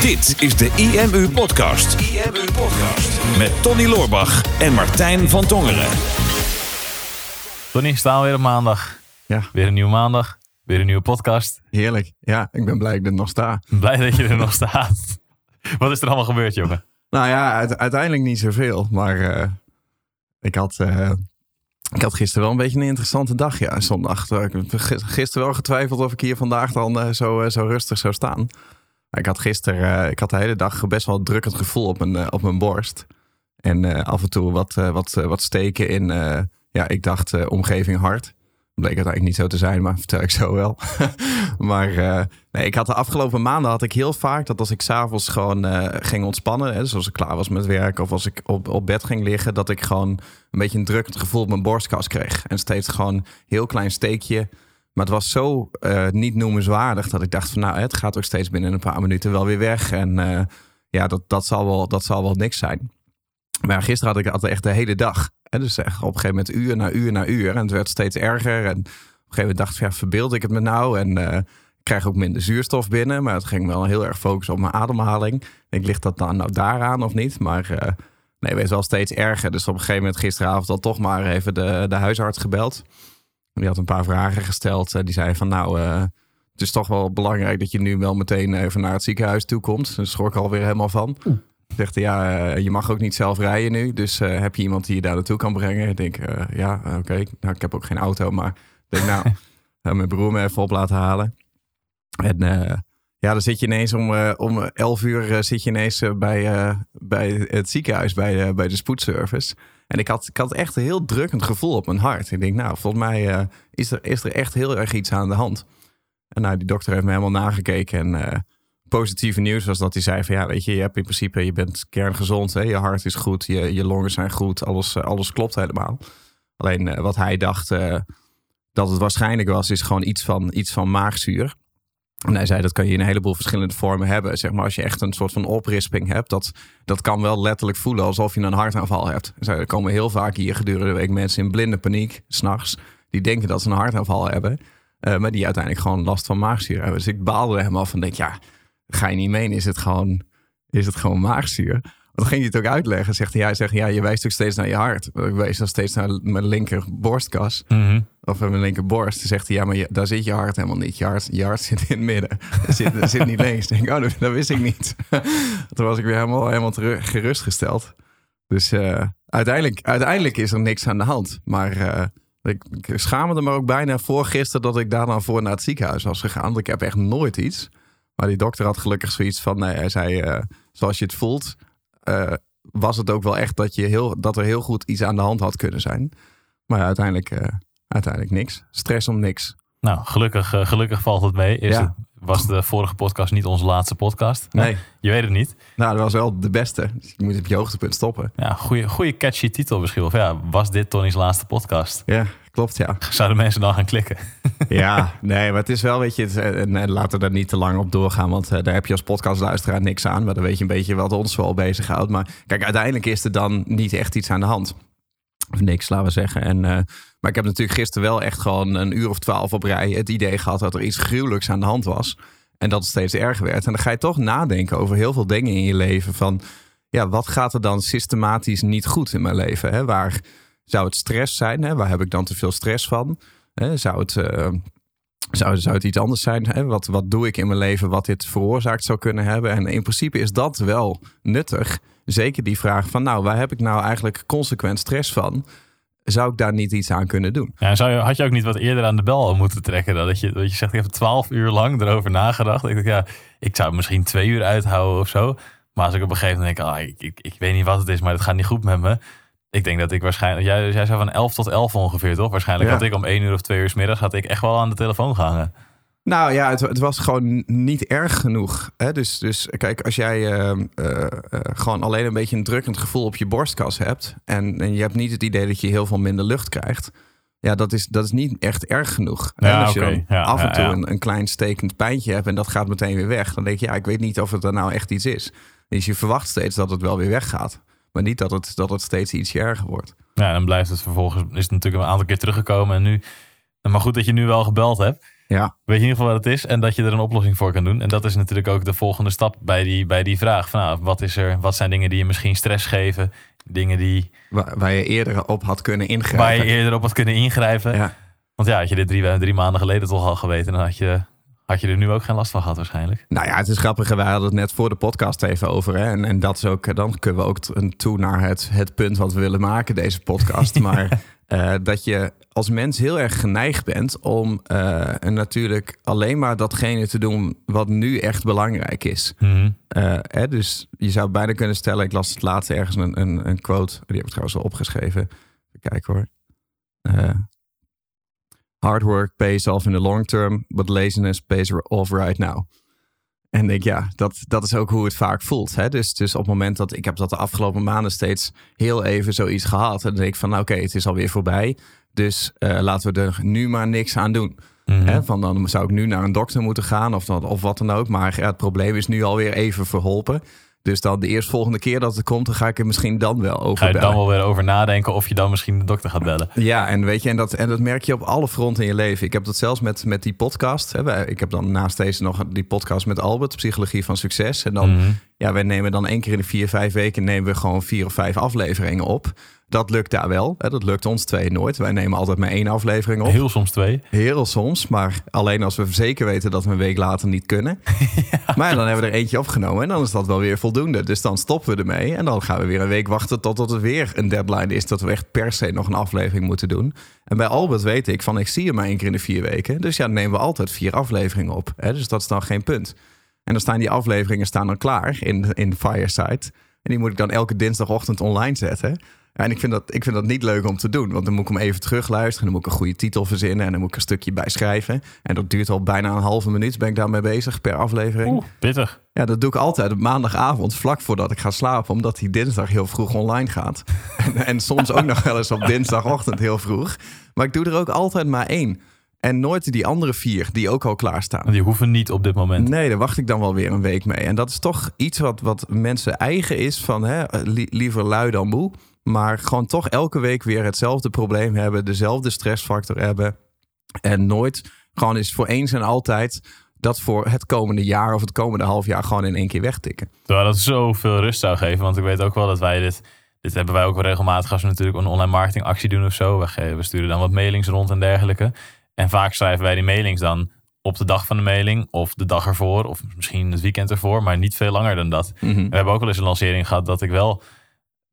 Dit is de IMU Podcast. IMU Podcast. Met Tony Loorbach en Martijn van Tongeren. Tony, staan we weer op maandag. Ja. Weer een nieuwe maandag. Weer een nieuwe podcast. Heerlijk. Ja, ik ben blij dat ik er nog sta. Blij dat je er nog staat. Wat is er allemaal gebeurd, jongen? Nou ja, uite- uiteindelijk niet zoveel. Maar eh, ik, had, eh, ik had gisteren wel een beetje een interessante dag. Ja, zondag. Ik heb gis- gisteren wel getwijfeld of ik hier vandaag dan eh, zo, zo rustig zou staan. Ik had gisteren, eh, ik had de hele dag best wel drukkend gevoel op mijn, eh, op mijn borst. En eh, af en toe wat, wat, wat steken in, ja, ik dacht omgeving hart. Bleek uiteindelijk niet zo te zijn, maar vertel ik zo wel. maar nee, ik had de afgelopen maanden had ik heel vaak dat als ik s'avonds gewoon ging ontspannen, hè, dus als ik klaar was met werk of als ik op, op bed ging liggen, dat ik gewoon een beetje een drukkend gevoel op mijn borstkas kreeg. En steeds gewoon heel klein steekje. Maar het was zo eh, niet noemenswaardig dat ik dacht van nou, het gaat ook steeds binnen een paar minuten wel weer weg. En eh, ja, dat, dat, zal wel, dat zal wel niks zijn. Maar gisteren had ik dat echt de hele dag. En dus echt op een gegeven moment uur na uur na uur. En het werd steeds erger. En op een gegeven moment dacht ik, ja, verbeeld ik het me nou? En eh, ik krijg ook minder zuurstof binnen. Maar het ging wel heel erg focussen op mijn ademhaling. Ik ligt dat dan nou daaraan of niet? Maar nee, het werd wel steeds erger. Dus op een gegeven moment gisteravond dan toch maar even de, de huisarts gebeld. Die had een paar vragen gesteld. Eh, Die zei van nou, eh, het is toch wel belangrijk dat je nu wel meteen even naar het ziekenhuis toe komt. Dus schrok ik alweer helemaal van. Zegt hij, ja, eh, je mag ook niet zelf rijden nu. Dus heb je iemand die je daar naartoe kan brengen? Ik denk, eh, ja, oké. Nou, ik heb ook geen auto, maar ik denk, nou, mijn broer me even op laten halen. En ja, dan zit je ineens om, eh, om 11 uur zit je ineens bij, bij het ziekenhuis, bij, bij de spoedservice. En ik had, ik had echt een heel drukkend gevoel op mijn hart. Ik denk, nou, volgens mij eh, is, er, is er echt heel erg iets aan de hand. En nou, die dokter heeft me helemaal nagekeken. En eh, positieve nieuws was dat hij zei van ja, weet je, je hebt in principe, je bent kerngezond. Hè? Je hart is goed, je, je longen zijn goed, alles, eh, alles klopt helemaal. Alleen wat hij dacht dat het waarschijnlijk was, is gewoon iets van, iets van maagzuur. En hij zei dat kan je in een heleboel verschillende vormen hebben. Zeg maar als je echt een soort van oprisping hebt, dat, dat kan wel letterlijk voelen alsof je een hartaanval hebt. Zei, er komen heel vaak hier gedurende de week mensen in blinde paniek, s'nachts, die denken dat ze een hartaanval hebben. eh, maar die uiteindelijk gewoon last van maagzuur hebben. Dus ik baalde helemaal van. Denk, ja, ga je niet menen? Is het gewoon, is het gewoon maagzuur? Dan ging hij het ook uitleggen. Zegt hij, hij zegt, ja, je wijst ook steeds naar je hart. Ik wees dan steeds naar mijn linker borstkas. Of mijn linkerborst. Dan zegt hij, ja, maar je- daar zit je hart helemaal niet. Je hart, je hart zit in het midden. Het zit, zit niet links. Ik denk, oh, dat, dat wist ik niet. Toen was ik weer helemaal, helemaal teru- gerustgesteld. Dus eh, uiteindelijk, uiteindelijk is er niks aan de hand. Maar eh, ik, ik schaamde me ook bijna voor gisteren dat ik daar dan voor naar het ziekenhuis was gegaan. Want ik heb echt nooit iets. Maar die dokter had gelukkig zoiets van, nee, hij zei, eh, zoals je het voelt, eh, was het ook wel echt dat, je heel, dat er heel goed iets aan de hand had kunnen zijn. Maar uiteindelijk, eh, uiteindelijk niks. Stress om niks. Nou, gelukkig, eh, gelukkig valt het mee. Is Ja. het, was de vorige podcast niet onze laatste podcast? Nee. Je weet het niet. Nou, dat was wel de beste. Dus je moet op je hoogtepunt stoppen. Ja, goede, goede catchy titel misschien. Of ja, was dit Tony's laatste podcast? Ja, klopt, ja. Zouden mensen dan gaan klikken? Ja, nee, maar het is wel, weet je, het, en, en laten we daar niet te lang op doorgaan, want eh, daar heb je als podcastluisteraar niks aan. Maar dan weet je een beetje wat ons wel bezighoudt. Maar kijk, uiteindelijk is er dan niet echt iets aan de hand. Of niks, laten we zeggen. En, eh, maar ik heb natuurlijk gisteren wel echt gewoon een uur of twaalf op rij het idee gehad dat er iets gruwelijks aan de hand was. En dat het steeds erger werd. En dan ga je toch nadenken over heel veel dingen in je leven. Van ja, wat gaat er dan systematisch niet goed in mijn leven? Hè? Waar zou het stress zijn? Hè? Waar heb ik dan te veel stress van? Hè? Zou het. eh, zou, zou het iets anders zijn? Hè? Wat, wat doe ik in mijn leven wat dit veroorzaakt zou kunnen hebben? En in principe is dat wel nuttig. Zeker die vraag van, nou, waar heb ik nou eigenlijk consequent stress van? Zou ik daar niet iets aan kunnen doen? Ja, zou je, had je ook niet wat eerder aan de bel moeten trekken? Dan? Dat, je, dat je zegt, ik heb twaalf uur lang erover nagedacht. Ik dacht, ja, ik zou het misschien twee uur uithouden of zo. Maar als ik op een gegeven moment denk, ah, ik, ik, ik weet niet wat het is, maar het gaat niet goed met me. Ik denk dat ik waarschijnlijk, jij, jij zou van 11 tot 11 ongeveer, toch? Waarschijnlijk Ja. had ik om 1 uur of 2 uur 's middags had ik echt wel aan de telefoon gehangen. Nou ja, het, het was gewoon niet erg genoeg. Hè? Dus, dus kijk, als jij eh, eh, eh, gewoon alleen een beetje een drukkend gevoel op je borstkas hebt... En, en je hebt niet het idee dat je heel veel minder lucht krijgt... Ja, dat is, dat is niet echt erg genoeg. Ja, als je Ja, af en toe ja. Een, een klein stekend pijntje hebt en dat gaat meteen weer weg... dan denk je, ja, ik weet niet of het er nou echt iets is. Dus je verwacht steeds dat het wel weer weggaat. Maar niet dat het, dat het steeds ietsje erger wordt. Ja, dan blijft het vervolgens, is het natuurlijk een aantal keer teruggekomen. En nu, maar goed dat je nu wel gebeld hebt. Ja, Weet je in ieder geval wat het is en dat je er een oplossing voor kan doen. En dat is natuurlijk ook de volgende stap bij die, bij die vraag. Van, nou, wat, is er, wat zijn dingen die je misschien stress geven? Dingen die, waar, waar je eerder op had kunnen ingrijpen. waar je eerder op had kunnen ingrijpen. Ja. Want ja, had je dit drie, drie maanden geleden toch al geweten, dan had je, had je er nu ook geen last van gehad waarschijnlijk. Nou ja, het is grappig. Wij hadden het net voor de podcast even over. Hè? En, en dat is ook, dan kunnen we ook toe naar het, het punt wat we willen maken, deze podcast. maar eh, dat je als mens heel erg geneigd bent om eh, natuurlijk alleen maar datgene te doen wat nu echt belangrijk is. Mhm. Eh, hè, dus je zou bijna kunnen stellen, ik las het laatst ergens een, een, een quote, die heb ik trouwens al opgeschreven. Even kijken hoor. Hard work pays off in the long term, but laziness pays off right now. En denk, ja, dat, dat is ook hoe het vaak voelt. Hè? Dus, dus op het moment dat ik heb dat de afgelopen maanden steeds heel even zoiets gehad. En dan denk ik van, nou, oké, het is alweer voorbij. Dus eh, laten we er nu maar niks aan doen. Mhm. Hè, van dan zou ik nu naar een dokter moeten gaan of, dat- of wat dan ook. Maar ja, het probleem is nu alweer even verholpen. Dus dan de eerstvolgende keer dat het komt, dan ga ik er misschien dan wel over Ga je dan wel weer over nadenken of je dan misschien de dokter gaat bellen. Ja, en weet je, en dat, en dat merk je op alle fronten in je leven. Ik heb dat zelfs met, met die podcast. Hè. Ik heb dan naast deze nog die podcast met Albert, Psychologie van Succes. En dan, Mhm. Ja, wij nemen dan één keer in de vier, vijf weken nemen we gewoon vier of vijf afleveringen op. Dat lukt daar wel. Hè. Dat lukt ons twee nooit. Wij nemen altijd maar één aflevering op. Heel soms twee. Heel soms, maar alleen als we zeker weten dat we een week later niet kunnen. Maar dan hebben we er eentje opgenomen en dan is dat wel weer voldoende. Dus dan stoppen we ermee en dan gaan we weer een week wachten totdat het weer een deadline is. Dat we echt per se nog een aflevering moeten doen. En bij Albert weet ik van ik zie hem maar één keer in de vier weken. Dus ja, dan nemen we altijd vier afleveringen op. Hè? Dus dat is dan geen punt. En dan staan die afleveringen staan dan klaar in, in Fireside. En die moet ik dan elke dinsdagochtend online zetten. En ik vind, dat, ik vind dat niet leuk om te doen. Want dan moet ik hem even terugluisteren. Dan moet ik een goede titel verzinnen. En dan moet ik een stukje bij schrijven. En dat duurt al bijna een halve minuut. Ben ik daarmee bezig per aflevering. Oeh, pittig. Ja, dat doe ik altijd op maandagavond, vlak voordat ik ga slapen. Omdat die dinsdag heel vroeg online gaat. en, en soms ook nog wel eens op dinsdagochtend heel vroeg. Maar ik doe er ook altijd maar één. En nooit die andere vier die ook al klaarstaan. Die hoeven niet op dit moment. Nee, daar wacht ik dan wel weer een week mee. En dat is toch iets wat, wat mensen eigen is van hè, li- liever lui dan moe. Maar gewoon toch elke week weer hetzelfde probleem hebben, dezelfde stressfactor hebben. En nooit gewoon is voor eens en altijd dat voor het komende jaar of het komende half jaar gewoon in één keer wegtikken. Terwijl dat zoveel rust zou geven. Want ik weet ook wel dat wij dit... Dit hebben wij ook wel regelmatig als we natuurlijk een online marketingactie doen of zo. We, we sturen dan wat mailings rond en dergelijke. En vaak schrijven wij die mailings dan op de dag van de mailing. Of de dag ervoor. Of misschien het weekend ervoor. Maar niet veel langer dan dat. Mhm. We hebben ook wel eens een lancering gehad dat ik wel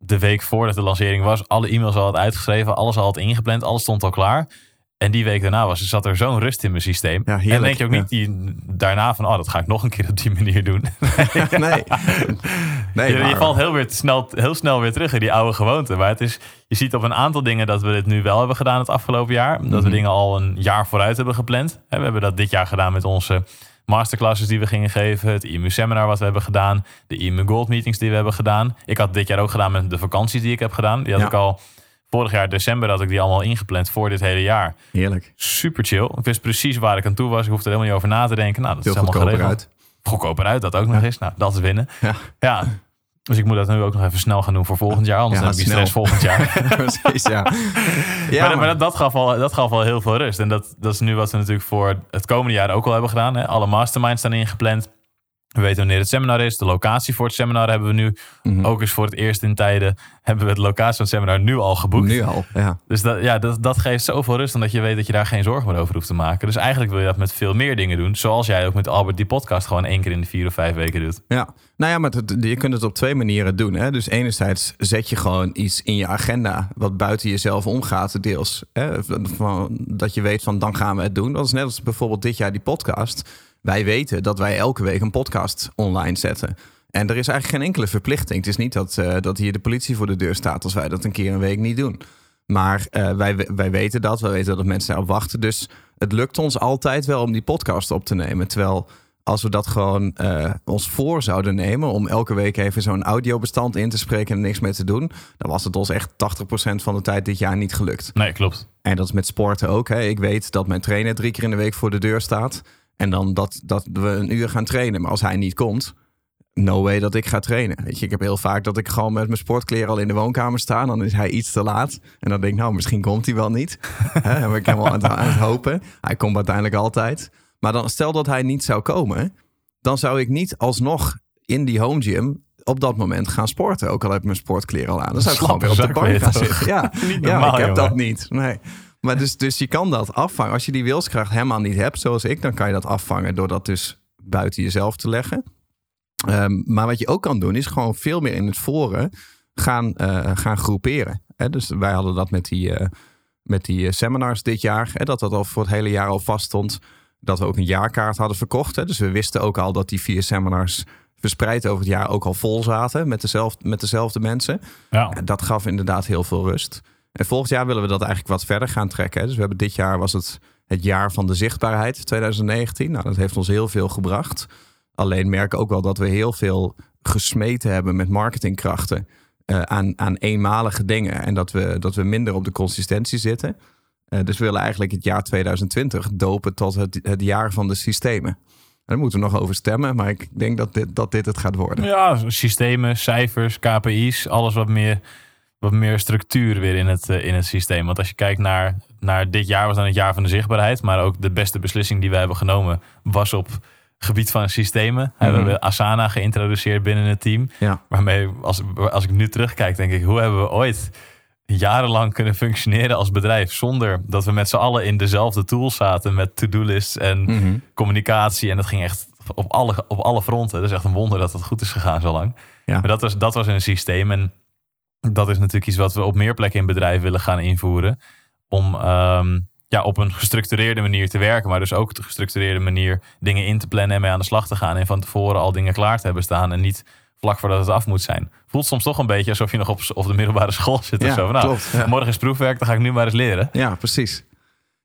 de week voordat de lancering was, alle e-mails al had uitgeschreven, alles al had ingepland, alles stond al klaar. En die week daarna was, zat er zo'n rust in mijn systeem. Ja, en denk je ook ja. niet die, daarna van, oh, dat ga ik nog een keer op die manier doen. nee. nee je, valt heel, weer snel, heel snel weer terug in die oude gewoonte. Maar het is, je ziet op een aantal dingen dat we dit nu wel hebben gedaan het afgelopen jaar. Dat we Mhm. dingen al een jaar vooruit hebben gepland. We hebben dat dit jaar gedaan met onze masterclasses die we gingen geven. Het IMU seminar wat we hebben gedaan. De IMU Gold meetings die we hebben gedaan. Ik had dit jaar ook gedaan met de vakanties die ik heb gedaan. Die had Ja. ik al vorig jaar december had ik die allemaal ingepland voor dit hele jaar. Heerlijk. Super chill. Ik wist precies waar ik aan toe was. Ik hoefde er helemaal niet over na te denken. Nou, dat is helemaal goedkoper geregeld. uit. Goedkoper uit, dat ook nog eens. Nou, dat is winnen. Ja. Ja. Dus ik moet dat nu ook nog even snel gaan doen voor volgend jaar. Anders Ja, heb ik stress volgend jaar. Precies, ja. ja maar maar dat, dat, gaf al, dat gaf al heel veel rust. En dat, dat is nu wat we natuurlijk voor het komende jaar ook al hebben gedaan. Hè. Alle masterminds staan ingepland. We weten wanneer het seminar is. De locatie voor het seminar hebben we nu. Mhm. Ook eens voor het eerst in tijden hebben we de locatie van het seminar nu al geboekt. nu al, ja. Dus dat, ja, dat, dat geeft zoveel rust, omdat je weet dat je daar geen zorgen meer over hoeft te maken. Dus eigenlijk wil je dat met veel meer dingen doen. Zoals jij ook met Albert die podcast gewoon één keer in de vier of vijf weken doet. Ja, nou ja, maar het- je kunt het op twee manieren doen. Hè? Dus enerzijds zet je gewoon iets in je agenda wat buiten jezelf omgaat, deels. Hè? Dat je weet van dan gaan we het doen. Dat is net als bijvoorbeeld dit jaar die podcast. Wij weten dat wij elke week een podcast online zetten. En er is eigenlijk geen enkele verplichting. Het is niet dat, eh, dat hier de politie voor de deur staat als wij dat een keer een week niet doen. Maar eh, wij, wij weten dat. Wij weten dat mensen daarop wachten. Dus het lukt ons altijd wel om die podcast op te nemen. Terwijl als we dat gewoon eh, ons voor zouden nemen om elke week even zo'n audiobestand in te spreken en niks mee te doen, dan was het ons echt 80% van de tijd dit jaar niet gelukt. Nee, klopt. En dat is met sporten ook. Hè. Ik weet dat mijn trainer drie keer in de week voor de deur staat. En dan dat, dat we een uur gaan trainen. Maar als hij niet komt, no way dat ik ga trainen. Weet je, ik heb heel vaak dat ik gewoon met mijn sportkleren al in de woonkamer sta. Dan is hij iets te laat. En dan denk ik, nou, misschien komt hij wel niet. Dan ben ik helemaal aan het, aan het hopen. Hij komt uiteindelijk altijd. Maar dan stel dat hij niet zou komen, dan zou ik niet alsnog in die home gym op dat moment gaan sporten. Ook al heb ik mijn sportkleren al aan. Dan zou ik gewoon weer op de bank gaan zitten. Ja, Niet ja normaal, ik heb dat niet. Nee. Maar dus, dus je kan dat afvangen. Als je die wilskracht helemaal niet hebt, zoals ik, dan kan je dat afvangen door dat dus buiten jezelf te leggen. Ehm, maar wat je ook kan doen, is gewoon veel meer in het forum gaan, eh, gaan groeperen. Hè, dus wij hadden dat met die, eh, met die eh, seminars dit jaar. Hè, dat dat al voor het hele jaar al vast stond. Dat we ook een jaarkaart hadden verkocht. Hè. Dus we wisten ook al dat die vier seminars verspreid over het jaar ook al vol zaten met dezelfde, met dezelfde mensen. Ja. En dat gaf inderdaad heel veel rust. En volgend jaar willen we dat eigenlijk wat verder gaan trekken. Dus we hebben dit jaar was het het jaar van de zichtbaarheid, 2019. Nou, dat heeft ons heel veel gebracht. Alleen merken ook wel dat we heel veel gesmeten hebben met marketingkrachten eh, aan, aan eenmalige dingen. En dat we, dat we minder op de consistentie zitten. Eh, dus we willen eigenlijk het jaar 2020 dopen tot het, het jaar van de systemen. Daar moeten we nog over stemmen, maar ik denk dat dit, dat dit het gaat worden. Ja, systemen, cijfers, KPI's, alles wat meer, wat meer structuur weer in het, eh, in het systeem. Want als je kijkt naar, naar dit jaar, was dan het jaar van de zichtbaarheid. Maar ook de beste beslissing die we hebben genomen was op gebied van systemen. We hebben Asana geïntroduceerd binnen het team. Ja. Waarmee, als, als ik nu terugkijk, denk ik, hoe hebben we ooit jarenlang kunnen functioneren als bedrijf zonder dat we met z'n allen in dezelfde tools zaten met to-do-lists en Mhm. communicatie. En dat ging echt op alle, op alle fronten. Het is echt een wonder dat het goed is gegaan zo lang. Ja. Maar dat was, dat was een systeem. En dat is natuurlijk iets wat we op meer plekken in bedrijf willen gaan invoeren. Om ehm, ja, op een gestructureerde manier te werken. Maar dus ook op een gestructureerde manier dingen in te plannen en mee aan de slag te gaan. En van tevoren al dingen klaar te hebben staan. En niet vlak voordat het af moet zijn. Voelt soms toch een beetje alsof je nog op, op de middelbare school zit. Ja, of zo. Van, nou, klopt, ja. Morgen is proefwerk, dan ga ik nu maar eens leren. Ja, precies.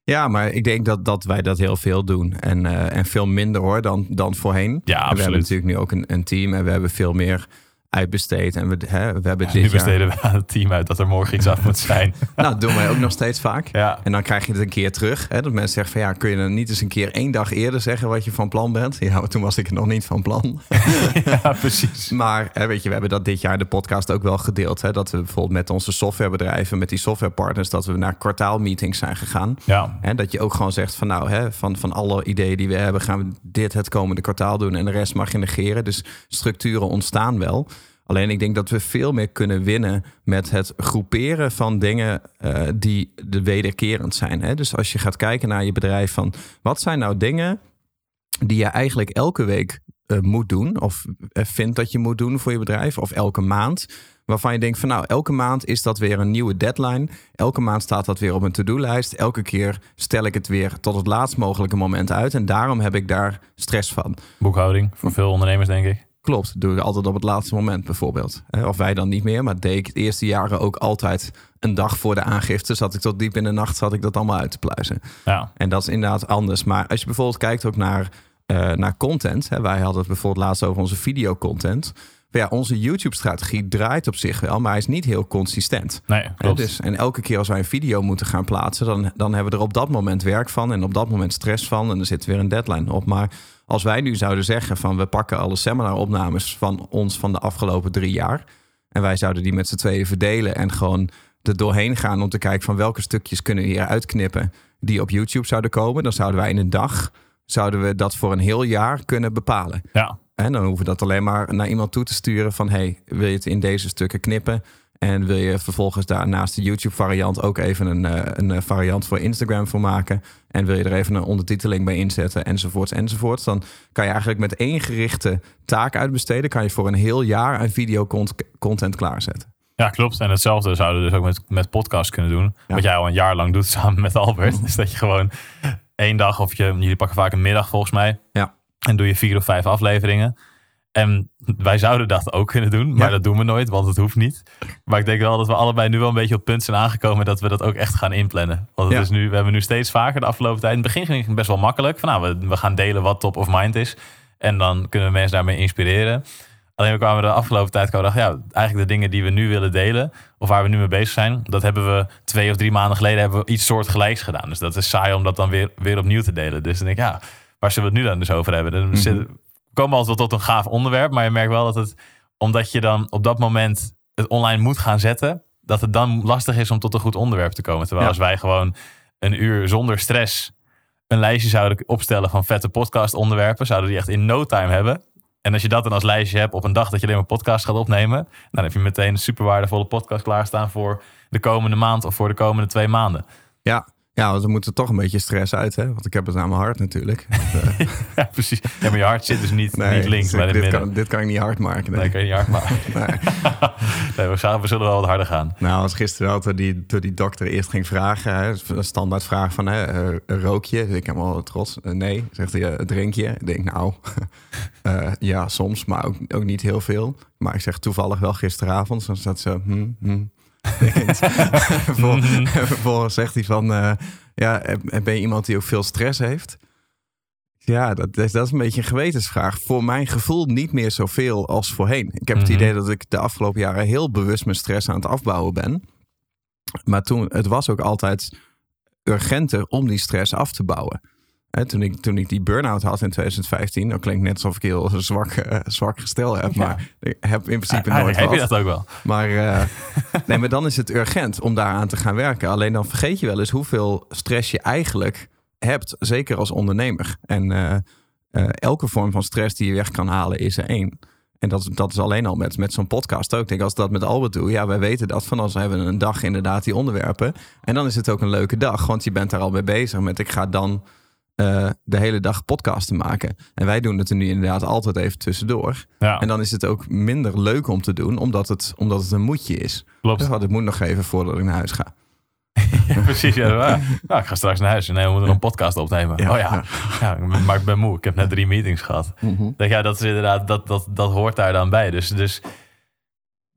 Ja, maar ik denk dat, dat wij dat heel veel doen. En, eh, en veel minder hoor dan, dan voorheen. Ja, En we hebben absoluut. natuurlijk nu ook een, een team en we hebben veel meer uitbesteed. En we, hè, we hebben dit Nu jaar... besteden we aan het team uit dat er morgen iets af moet zijn. Nou, dat doen wij ook nog steeds vaak. Ja, En dan krijg je het een keer terug. Hè, dat mensen zeggen van ja, kun je dan niet eens een keer één dag eerder zeggen wat je van plan bent? Ja, toen was ik nog niet van plan. ja precies. Maar hè, weet je, we hebben dat dit jaar de podcast ook wel gedeeld. Hè, dat we bijvoorbeeld met onze softwarebedrijven, met die softwarepartners, dat we naar kwartaalmeetings zijn gegaan. Ja, Hè, dat je ook gewoon zegt van nou, hè, van, van alle ideeën die we hebben, gaan we dit het komende kwartaal doen en de rest mag je negeren. Dus structuren ontstaan wel. Alleen ik denk dat we veel meer kunnen winnen met het groeperen van dingen eh, die de wederkerend zijn. Hè? Dus als je gaat kijken naar je bedrijf van wat zijn nou dingen die je eigenlijk elke week eh, moet doen of eh, vindt dat je moet doen voor je bedrijf of elke maand. Waarvan je denkt van nou, elke maand is dat weer een nieuwe deadline. Elke maand staat dat weer op een to-do-lijst. Elke keer stel ik het weer tot het laatst mogelijke moment uit. En daarom heb ik daar stress van. boekhouding voor veel ondernemers denk ik. Klopt, doe ik altijd op het laatste moment bijvoorbeeld. Of wij dan niet meer, maar deed ik de eerste jaren ook altijd een dag voor de aangifte. Zat ik tot diep in de nacht, zat ik dat allemaal uit te pluizen. Ja, En dat is inderdaad anders. Maar als je bijvoorbeeld kijkt ook naar, eh, naar content. Hè, wij hadden het bijvoorbeeld laatst over onze videocontent. Ja, onze YouTube-strategie draait op zich wel, maar hij is niet heel consistent. nee, Hè, klopt. dus, en elke keer als wij een video moeten gaan plaatsen, dan, dan hebben we er op dat moment werk van en op dat moment stress van. En er zit weer een deadline op. Maar als wij nu zouden zeggen van we pakken alle seminar-opnames van ons van de afgelopen drie jaar. En wij zouden die met z'n tweeën verdelen en gewoon er doorheen gaan om te kijken van welke stukjes kunnen we hier uitknippen die op YouTube zouden komen. Dan zouden wij in een dag, zouden we dat voor een heel jaar kunnen bepalen. Ja, En dan hoeven we dat alleen maar naar iemand toe te sturen van... hey, wil je het in deze stukken knippen? En wil je vervolgens daar naast de YouTube-variant ook even een, eh, een eh, variant voor Instagram voor maken? En wil je er even een ondertiteling bij inzetten, enzovoorts, enzovoorts? Dan kan je eigenlijk met één gerichte taak uitbesteden... kan je voor een heel jaar een videocontent klaarzetten. ja, klopt. En hetzelfde zouden we dus ook met, met podcast kunnen doen. Ja. Wat jij al een jaar lang doet samen met Albert. is dat je gewoon één dag of je, jullie pakken vaak een middag volgens mij. Ja. En doe je vier of vijf afleveringen. En wij zouden dat ook kunnen doen, maar Ja. dat doen we nooit, want het hoeft niet. Maar ik denk wel dat we allebei nu wel een beetje op het punt zijn aangekomen dat we dat ook echt gaan inplannen. Want het Ja. is nu, we hebben nu steeds vaker de afgelopen tijd. In het begin ging het best wel makkelijk. Van, nou, we, we gaan delen wat top of mind is. En dan kunnen we mensen daarmee inspireren. Alleen we kwamen de afgelopen tijd kwamen we dachten, ja, eigenlijk de dingen die we nu willen delen, of waar we nu mee bezig zijn, dat hebben we twee of drie maanden geleden hebben we iets soortgelijks gedaan. Dus dat is saai om dat dan weer, weer opnieuw te delen. Dus dan denk ik, ja, waar zullen we het nu dan dus over hebben? Dan zit- komen altijd wel tot een gaaf onderwerp. Maar je merkt wel dat het, omdat je dan op dat moment het online moet gaan zetten, dat het dan lastig is om tot een goed onderwerp te komen. Terwijl Ja. als wij gewoon een uur zonder stress een lijstje zouden opstellen van vette podcast onderwerpen, zouden die echt in no time hebben. En als je dat dan als lijstje hebt op een dag dat je alleen maar podcast gaat opnemen, dan heb je meteen een super waardevolle podcast klaarstaan voor de komende maand of voor de komende twee maanden. Ja, ja want we moeten toch een beetje stress uit, hè? Want ik heb het aan mijn hart natuurlijk. Eh, Ja, precies. Ja, maar je hart zit dus niet, nee, niet links dus bij het dit, midden. kan, dit kan ik niet hard maken. Nee, Nee. kan je niet hard maken. Nee. We, zullen, we zullen wel wat harder gaan. Nou, als gisteren wel, toen die, toen die dokter eerst ging vragen, hè, een standaard vraag van, hè, eh, rook je? Dus ik helemaal trots. Eh, nee, zegt hij, drink je? Ik denk, nou, ja, soms, maar ook, ook niet heel veel. Maar ik zeg toevallig wel gisteravond, dan staat zo, hm, hm. Vervolgens zegt hij van, eh, ja, ben je iemand die ook veel stress heeft? Ja, dat is, dat is een beetje een gewetensvraag. Voor mijn gevoel niet meer zoveel als voorheen. Ik heb het Mhm. idee dat ik de afgelopen jaren heel bewust mijn stress aan het afbouwen ben. Maar toen, het was ook altijd urgenter om die stress af te bouwen. Hè, toen, ik, toen ik die burn-out had in 2015, dan klinkt net alsof ik heel zwak, eh, zwak gestel heb. Maar ik heb in principe nooit heb je dat ook wel? Maar, eh, nee, maar dan is het urgent om daaraan te gaan werken. Alleen dan vergeet je wel eens hoeveel stress je eigenlijk hebt, zeker als ondernemer. En eh, elke vorm van stress die je weg kan halen is er één. En dat, dat is alleen al met, met zo'n podcast ook. Ik denk, als dat met Albert doe, ja, wij weten dat van als we hebben een dag inderdaad die onderwerpen. En dan is het ook een leuke dag, want je bent daar al mee bezig met ik ga dan eh, de hele dag podcasten maken. En wij doen het er nu inderdaad altijd even tussendoor. Ja, En dan is het ook minder leuk om te doen, omdat het, omdat het een moedje is. klopt. Dus wat, ik moet nog even voordat ik naar huis ga. Ja, precies. Ja. Nou, ik ga straks naar huis. Nee, we moeten een podcast opnemen. Ja. Oh ja. ja, maar ik ben moe. Ik heb net drie meetings gehad. Denk, ja, dat is inderdaad, dat, dat, dat hoort daar dan bij. Dus, dus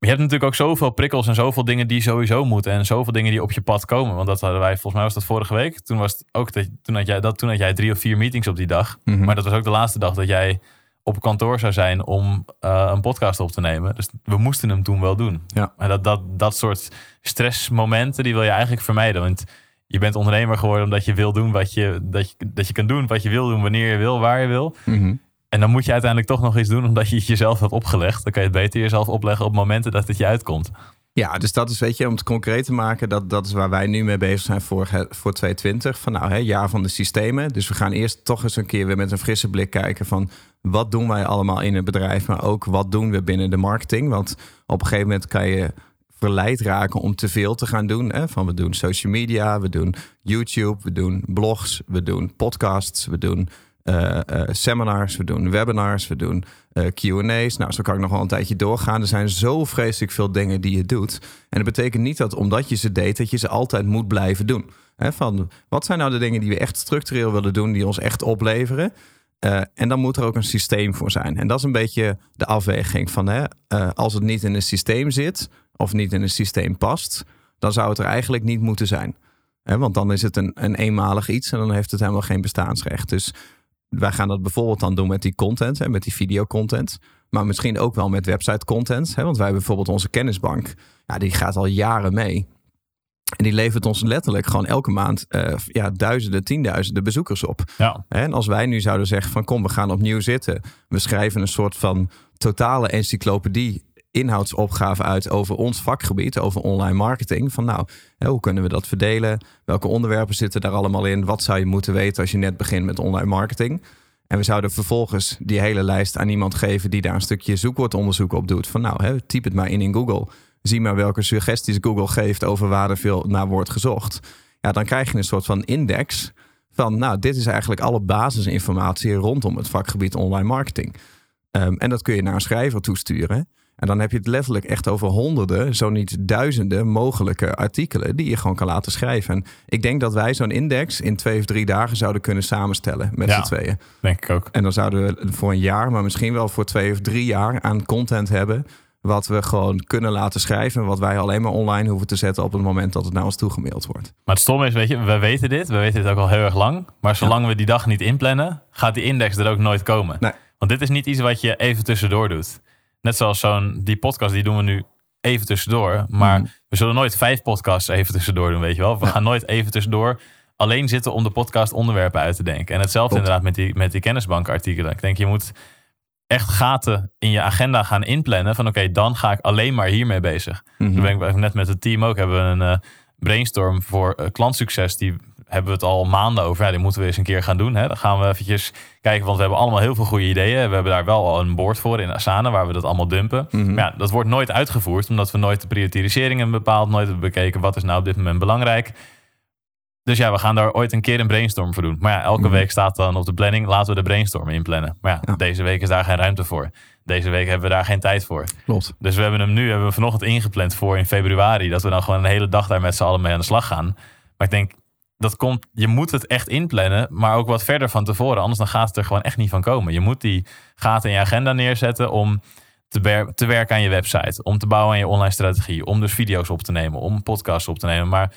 je hebt natuurlijk ook zoveel prikkels en zoveel dingen die sowieso moeten. En zoveel dingen die op je pad komen. Want dat hadden wij, volgens mij was dat vorige week. Toen, was het ook dat, toen, had jij, dat, toen had jij drie of vier meetings op die dag. Mhm. Maar dat was ook de laatste dag dat jij op kantoor zou zijn om eh, een podcast op te nemen. Dus we moesten hem toen wel doen. Ja. En dat, dat, dat soort stressmomenten, die wil je eigenlijk vermijden. Want je bent ondernemer geworden omdat je wil doen wat je, dat je, dat je kan doen wat je wil doen, wanneer je wil, waar je wil. Mhm. En dan moet je uiteindelijk toch nog iets doen omdat je het jezelf hebt opgelegd. Dan kan je het beter jezelf opleggen op momenten dat het je uitkomt. Ja, dus dat is, weet je, om het concreet te maken, dat, dat is waar wij nu mee bezig zijn voor, voor 2020. Van nou, hè, jaar van de systemen. Dus we gaan eerst toch eens een keer weer met een frisse blik kijken van wat doen wij allemaal in het bedrijf, maar ook wat doen we binnen de marketing. Want op een gegeven moment kan je verleid raken om te veel te gaan doen. Hè? Van we doen social media, we doen YouTube, we doen blogs, we doen podcasts, we doen eh, eh, seminars, we doen webinars, we doen eh, Q&A's. Nou, zo kan ik nog wel een tijdje doorgaan. Er zijn zo vreselijk veel dingen die je doet. En dat betekent niet dat omdat je ze deed, dat je ze altijd moet blijven doen. Van, wat zijn nou de dingen die we echt structureel willen doen, die ons echt opleveren? En dan moet er ook een systeem voor zijn. En dat is een beetje de afweging van hè, als het niet in een systeem zit of niet in een systeem past, dan zou het er eigenlijk niet moeten zijn. Want dan is het een, een eenmalig iets en dan heeft het helemaal geen bestaansrecht. Dus wij gaan dat bijvoorbeeld dan doen met die content, hè, met die videocontent. Maar misschien ook wel met website content. Hè, want wij hebben bijvoorbeeld onze kennisbank. Ja, die gaat al jaren mee. En die levert ons letterlijk gewoon elke maand eh, ja, duizenden, tienduizenden bezoekers op. Ja, En als wij nu zouden zeggen van kom, we gaan opnieuw zitten. We schrijven een soort van totale encyclopedie inhoudsopgave uit over ons vakgebied, over online marketing. Van nou, hoe kunnen we dat verdelen? Welke onderwerpen zitten daar allemaal in? Wat zou je moeten weten als je net begint met online marketing? En we zouden vervolgens die hele lijst aan iemand geven die daar een stukje zoekwoordonderzoek op doet. Van nou, hè, typ het maar in in Google. Zie maar welke suggesties Google geeft over waar er veel naar wordt gezocht. Ja, dan krijg je een soort van index van, nou, dit is eigenlijk alle basisinformatie rondom het vakgebied online marketing. Ehm, en dat kun je naar een schrijver toesturen. En dan heb je het letterlijk echt over honderden, zo niet duizenden mogelijke artikelen die je gewoon kan laten schrijven. En ik denk dat wij zo'n index in twee of drie dagen zouden kunnen samenstellen met Ja. z'n tweeën. denk ik ook. En dan zouden we voor een jaar, maar misschien wel voor twee of drie jaar aan content hebben. Wat we gewoon kunnen laten schrijven. Wat wij alleen maar online hoeven te zetten op het moment dat het naar ons toegemaild wordt. Maar het stomme is, weet je, we weten dit. We weten dit ook al heel erg lang. Maar zolang we die dag niet inplannen, gaat die index er ook nooit komen. Nee. Want dit is niet iets wat je even tussendoor doet. Net zoals zo'n, die podcast, die doen we nu even tussendoor. Maar Mhm. we zullen nooit vijf podcasts even tussendoor doen, weet je wel. We gaan nooit even tussendoor alleen zitten om de podcast onderwerpen uit te denken. En hetzelfde inderdaad met die, met die kennisbankartikelen. Ik denk, je moet echt gaten in je agenda gaan inplannen. Van oké, dan ga ik alleen maar hiermee bezig. Mhm. Toen ben ik net met het team ook. Hebben we een eh, brainstorm voor uh, klantsucces. Die hebben we het al maanden over. Ja, die moeten we eens een keer gaan doen. Hè. Dan gaan we eventjes kijken. Want we hebben allemaal heel veel goede ideeën. We hebben daar wel al een board voor in Asana. Waar we dat allemaal dumpen. Mhm. Maar ja, dat wordt nooit uitgevoerd. Omdat we nooit de prioriseringen hebben bepaald. Nooit hebben bekeken wat is nou op dit moment belangrijk. Dus ja, we gaan daar ooit een keer een brainstorm voor doen. Maar ja, elke Mhm. week staat dan op de planning, laten we de brainstorm inplannen. Maar ja, Ja. deze week is daar geen ruimte voor. Deze week hebben we daar geen tijd voor. Klopt. Dus we hebben hem nu, hebben we vanochtend ingepland voor in februari. Dat we dan gewoon een hele dag daar met z'n allen mee aan de slag gaan. Maar ik denk, dat komt, je moet het echt inplannen, maar ook wat verder van tevoren. Anders dan gaat het er gewoon echt niet van komen. Je moet die gaten in je agenda neerzetten om te, werken aan je website. Om te bouwen aan je online strategie. Om dus video's op te nemen. Om podcasts op te nemen. Maar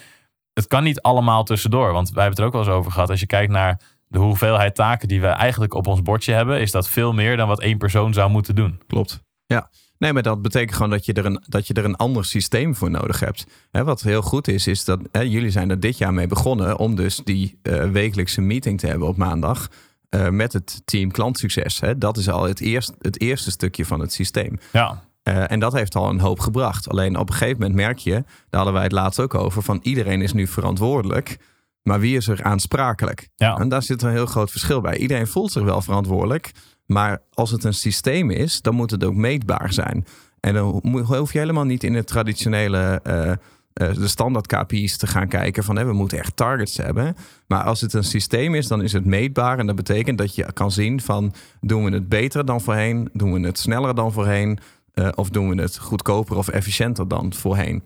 het kan niet allemaal tussendoor. Want wij hebben het er ook wel eens over gehad. Als je kijkt naar de hoeveelheid taken die we eigenlijk op ons bordje hebben, is dat veel meer dan wat één persoon zou moeten doen. Klopt. Ja. Nee, maar dat betekent gewoon dat je er een, dat je er een ander systeem voor nodig hebt. Wat heel goed is, is dat jullie zijn er dit jaar mee begonnen om dus die eh, wekelijkse meeting te hebben op maandag. eh, met het team klantsucces. Hè. Dat is al het, eerst, het eerste stukje van het systeem. Ja, Eh, en dat heeft al een hoop gebracht. Alleen op een gegeven moment merk je, daar hadden wij het laatst ook over, van iedereen is nu verantwoordelijk. Maar wie is er aansprakelijk? ja. En daar zit een heel groot verschil bij. Iedereen voelt zich wel verantwoordelijk. Maar als het een systeem is, dan moet het ook meetbaar zijn. En dan hoef je helemaal niet in het traditionele, eh, eh, de standaard KPI's te gaan kijken van we moeten echt targets hebben. Maar als het een systeem is, dan is het meetbaar. En dat betekent dat je kan zien van doen we het beter dan voorheen? Doen we het sneller dan voorheen? Eh, of doen we het goedkoper of efficiënter dan voorheen?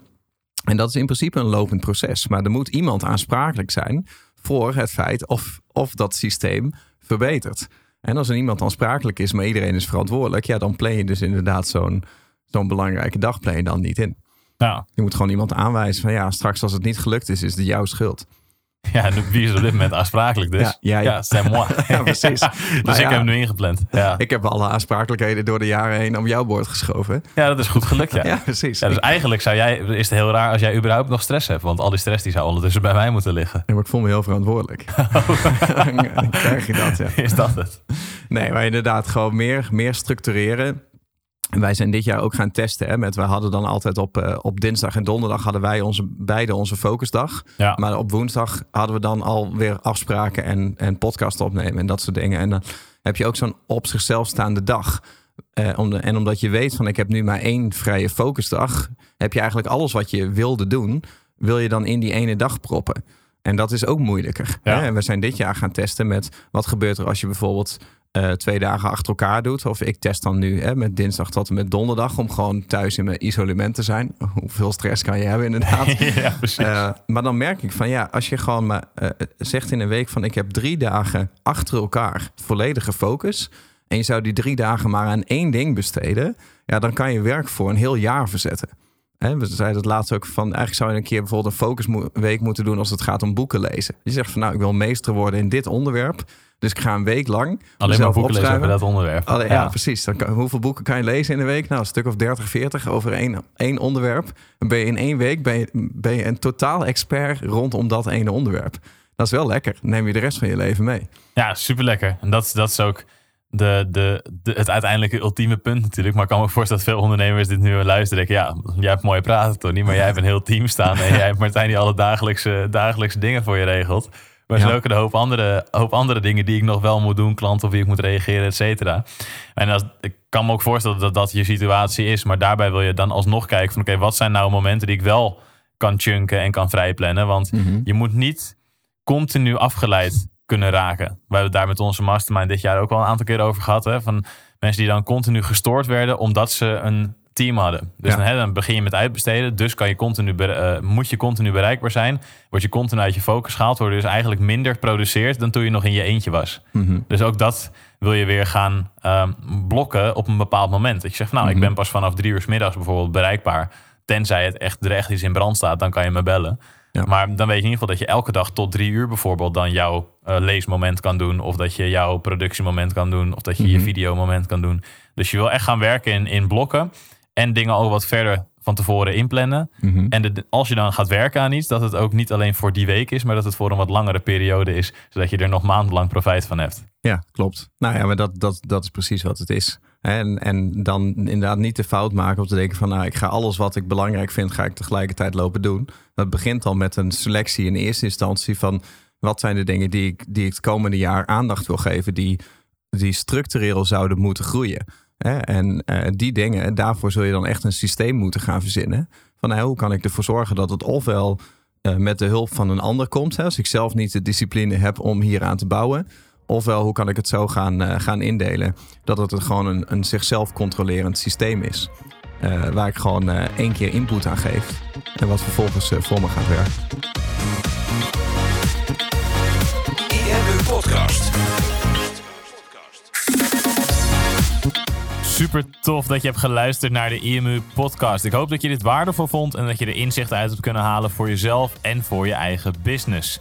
En dat is in principe een lopend proces. Maar er moet iemand aansprakelijk zijn voor het feit of, of dat systeem verbetert. En als er iemand aansprakelijk is, maar iedereen is verantwoordelijk, ja, dan plan je dus inderdaad zo'n zo'n belangrijke dag je dan niet in. ja. Je moet gewoon iemand aanwijzen van ja, straks als het niet gelukt is, is het jouw schuld. Ja, wie is op dit moment aansprakelijk dus? Ja. Ja, c'est moi. Ja, precies. dus Nou ik ja. heb hem nu ingepland. Ja. Ik heb alle aansprakelijkheden door de jaren heen om jouw boord geschoven. ja, dat is goed gelukt, ja. Ja, ja. precies. dus eigenlijk zou jij, is het heel raar als jij überhaupt nog stress hebt. Want al die stress die zou ondertussen bij mij moeten liggen. Ja, maar ik voel me heel verantwoordelijk. dan krijg je dat, ja. Is dat het? Nee, maar inderdaad gewoon meer, meer structureren. En wij zijn dit jaar ook gaan testen. Hè, met, we hadden dan altijd op, eh, op dinsdag en donderdag hadden wij onze, beide onze focusdag. Ja. Maar op woensdag hadden we dan alweer afspraken en, en podcast opnemen en dat soort dingen. En dan heb je ook zo'n op zichzelf staande dag. Eh, om de, en omdat je weet van ik heb nu maar één vrije focusdag, heb je eigenlijk alles wat je wilde doen, wil je dan in die ene dag proppen. En dat is ook moeilijker. Ja. Hè? En we zijn dit jaar gaan testen met wat gebeurt er als je bijvoorbeeld eh, twee dagen achter elkaar doet. Of ik test dan nu hè, met dinsdag tot en met donderdag om gewoon thuis in mijn isolement te zijn. Hoeveel stress kan je hebben inderdaad. ja, precies. Eh, maar dan merk ik van ja, als je gewoon maar eh, zegt in een week van ik heb drie dagen achter elkaar volledige focus. En je zou die drie dagen maar aan één ding besteden. Ja, dan kan je werk voor een heel jaar verzetten. We zeiden het laatst ook van eigenlijk zou je een keer bijvoorbeeld een focusweek moeten doen als het gaat om boeken lezen. Je zegt van nou, ik wil meester worden in dit onderwerp. Dus ik ga een week lang Alleen maar boeken lezen over dat onderwerp. Allee, ja. ja. precies. Dan kan- hoeveel boeken kan je lezen in een week? Nou, een stuk of 30, 40 over één, één onderwerp. Dan ben je in één week ben je, ben je een totaal expert rondom dat ene onderwerp. Dat is wel lekker. Dan neem je de rest van je leven mee. Ja, super lekker. En dat, dat is ook de, de, de, het uiteindelijke ultieme punt natuurlijk. Maar ik kan me voorstellen dat veel ondernemers dit nu luisteren. Denken, ja, jij hebt mooi praten, Tony. Maar jij hebt een heel team staan. En jij hebt Martijn die alle dagelijkse, dagelijkse dingen voor je regelt. Maar er zijn Ja. ook een hoop andere, hoop andere dingen die ik nog wel moet doen. Klanten op wie ik moet reageren, et cetera. En als, ik kan me ook voorstellen dat dat je situatie is. Maar daarbij wil je dan alsnog kijken van... Oké, wat zijn nou momenten die ik wel kan chunken en kan vrijplannen? Want je moet niet continu afgeleid kunnen raken. We hebben het daar met onze mastermind dit jaar ook al een aantal keer over gehad. Hè? Van mensen die dan continu gestoord werden omdat ze een team hadden. Dus Ja. dan, hè, dan begin je met uitbesteden. Dus kan je continu eh, moet je continu bereikbaar zijn. Word je continu uit je focus gehaald. Word je dus eigenlijk minder produceert dan toen je nog in je eentje was. Mhm. Dus ook dat wil je weer gaan ehm, blokken op een bepaald moment. Dat je zegt, nou, ik Mhm. ben pas vanaf drie uur 's middags bijvoorbeeld bereikbaar. Tenzij het echt, er echt iets in brand staat, dan kan je me bellen. Ja. Maar dan weet je in ieder geval dat je elke dag tot drie uur bijvoorbeeld dan jouw eh, leesmoment kan doen. Of dat je jouw productiemoment kan doen. Of dat je je Mhm. videomoment kan doen. Dus je wil echt gaan werken in, in blokken. En dingen al wat verder van tevoren inplannen. Mhm. En de, als je dan gaat werken aan iets, dat het ook niet alleen voor die week is, maar dat het voor een wat langere periode is. Zodat je er nog maandenlang profijt van hebt. Ja, klopt. Nou ja, maar dat, dat, dat is precies wat het is. En, en dan inderdaad niet de fout maken om te denken van... nou, ik ga alles wat ik belangrijk vind, ga ik tegelijkertijd lopen doen. Dat begint al met een selectie in eerste instantie van... wat zijn de dingen die ik, die ik het komende jaar aandacht wil geven... die, die structureel zouden moeten groeien. En uh, die dingen, daarvoor zul je dan echt een systeem moeten gaan verzinnen. Van nou, hoe kan ik ervoor zorgen dat het ofwel uh, met de hulp van een ander komt... Als ik zelf niet de discipline heb om hier aan te bouwen... Ofwel, hoe kan ik het zo gaan, uh, gaan indelen dat het gewoon een, een zichzelf controlerend systeem is. Uh, waar ik gewoon uh, één keer input aan geef. En wat vervolgens voor me gaat werken. IMU Podcast. Super tof dat je hebt geluisterd naar de IMU Podcast. Ik hoop dat je dit waardevol vond en dat je er inzichten uit hebt kunnen halen voor jezelf en voor je eigen business.